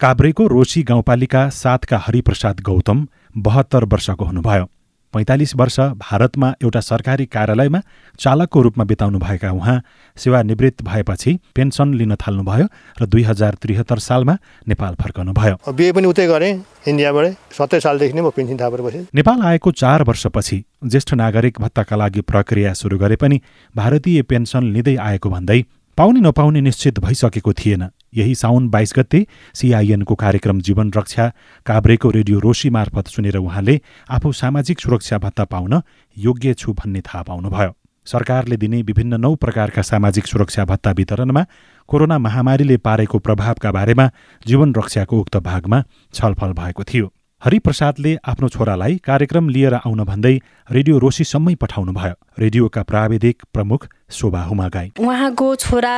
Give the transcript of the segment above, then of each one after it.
काभ्रेको रोशी गाउँपालिका सातका हरिप्रसाद गौतम बहत्तर वर्षको हुनुभयो। पैँतालिस वर्ष भारतमा एउटा सरकारी कार्यालयमा चालकको रूपमा बिताउनुभएका उहाँ सेवानिवृत्त भएपछि पेन्सन लिन थाल्नुभयो र दुई हजार त्रिहत्तर सालमा नेपाल फर्कनुभयो। बिहे पनि उतै गरेँ इन्डियाबाट। सत्तरी सालदेखि नै म पेन्सन थापेर बसेँ। नेपाल आएको चार वर्षपछि ज्येष्ठ नागरिक भत्ताका लागि प्रक्रिया सुरु गरे पनि भारतीय पेन्सन लिँदै आएको भन्दै पाउने नपाउने निश्चित भइसकेको थिएन। यही साउन बाइस गते सिआइएनको कार्यक्रम जीवन रक्षा काभ्रेको रेडियो रोशी मार्फत सुनेर उहाँले आफू सामाजिक सुरक्षा भत्ता पाउन योग्य छु भन्ने थाहा पाउनुभयो। सरकारले दिने विभिन्न नौ प्रकारका सामाजिक सुरक्षा भत्ता वितरणमा कोरोना महामारीले पारेको प्रभावका बारेमा जीवन रक्षाको उक्त भागमा छलफल भएको थियो। हरिप्रसादले आफ्नो छोरालाई कार्यक्रम लिएर आउन भन्दै रेडियो रोसीसम्मै पठाउनुभयो। रेडियोका प्राविधिक प्रमुख शोभा हुमागाई। उहाँको छोरा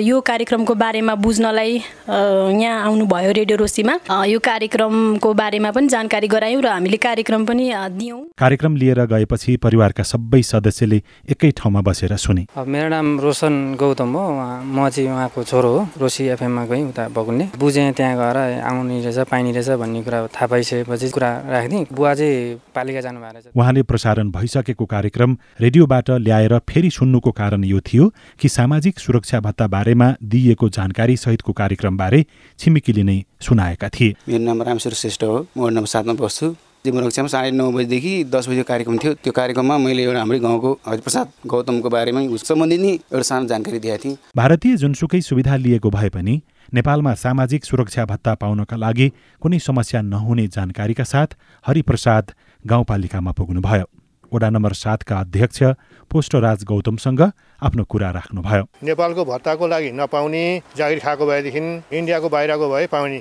यो कार्यक्रमको बारेमा बुझ्नलाई यहाँ आउनुभयो रेडियो रोसीमा। यो कार्यक्रमको बारेमा पनि जानकारी गरायौँ र हामीले कार्यक्रम पनि दियौँ। कार्यक्रम लिएर गएपछि परिवारका सबै सदस्यले एकै ठाउँमा बसेर सुने। मेरो नाम रोशन गौतम हो। म चाहिँ उहाँको छोरो हो। रोसी एफएममा गएँ उता बगुल्ने। बुझेँ त्यहाँ गएर आउने रहेछ पाइने रहेछ भन्ने कुरा थाहा पाइसकेपछि कुरा राखिदिएँ। बुवा चाहिँ पालिका जानुभएको रहेछ। उहाँले प्रसारण भइसकेको कार्यक्रम रेडियोबाट ल्याएर फेरि सुन्नुको कारण यो थियो कि सामाजिक सुरक्षा भत्ता बारेमा दिइएको जानकारी सहितको कार्यक्रमबारे छिमेकीले नै सुनाएका थिए। मेरो नाम रामेश्वर श्रेष्ठ हो। म नम्बर सातमा बस्छु। जीवन रक्षामा साढे नौ बजीदेखि दस बजीको कार्यक्रम थियो। त्यो कार्यक्रममा मैले एउटा हाम्रै गाउँको हरिप्रसाद गौतमको बारेमा सम्बन्धित नै एउटा सानो जानकारी दिएको थिएँ। भारतीय जुनसुकै सुविधा लिएको भए पनि नेपालमा सामाजिक सुरक्षा भत्ता पाउनका लागि कुनै समस्या नहुने जानकारीका साथ हरिप्रसाद गाउँपालिकामा पुग्नुभयो। वडा नम्बर सातका अध्यक्ष पोष्टराज गौतमसँग आफ्नो कुरा राख्नुभयो। नेपालको भत्ताको लागि नपाउने जागिर खाएको भएदेखि इन्डियाको बाहिरको भए पाउने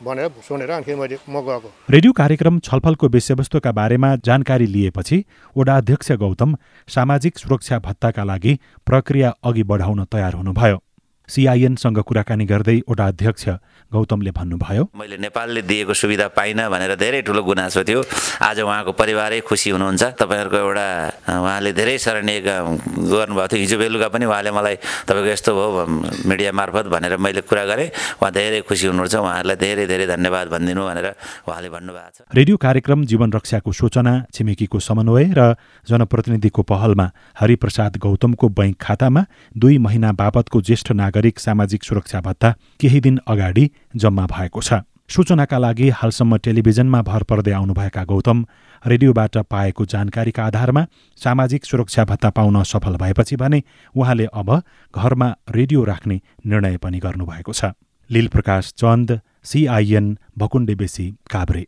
भनेर सुनेर मैले म गएको। रेडियो कार्यक्रम छलफलको विषयवस्तुका बारेमा जानकारी लिएपछि वडा अध्यक्ष गौतम सामाजिक सुरक्षा भत्ताका लागि प्रक्रिया अघि बढाउन तयार हुनुभयो। सिआइएनसँग कुराकानी गर्दै वडा अध्यक्ष गौतमले भन्नुभयो मैले नेपालले दिएको सुविधा पाइनँ भनेर धेरै ठुलो गुनासो थियो। आज उहाँको परिवारै खुसी हुनुहुन्छ। तपाईँहरूको एउटा उहाँले धेरै सराहनीय गर्नुभएको थियो। हिजो बेलुका पनि उहाँले मलाई तपाईँको यस्तो भयो मिडिया मार्फत भनेर मैले कुरा गरेँ। उहाँ धेरै खुसी हुनुहुन्छ। उहाँहरूलाई धेरै धेरै धन्यवाद भनिदिनु भनेर उहाँले भन्नुभएको छ। रेडियो कार्यक्रम जीवन रक्षाको सूचना छिमेकीको समन्वय र जनप्रतिनिधिको पहलमा हरिप्रसाद गौतमको बैङ्क खातामा दुई महिना बापतको ज्येष्ठ नागरिक सामाजिक सुरक्षा भत्ता केही दिन अगाडि जम्मा भएको छ। सूचनाका लागि हालसम्म टेलिभिजनमा भर पर्दै आउनुभएका गौतम रेडियोबाट पाएको जानकारीका आधारमा सामाजिक सुरक्षा भत्ता पाउन सफल भएपछि भने उहाँले अब घरमा रेडियो राख्ने निर्णय पनि गर्नुभएको छ। लीलप्रकाश चन्द सिआइएन भकुण्डे बेसी काभ्रे।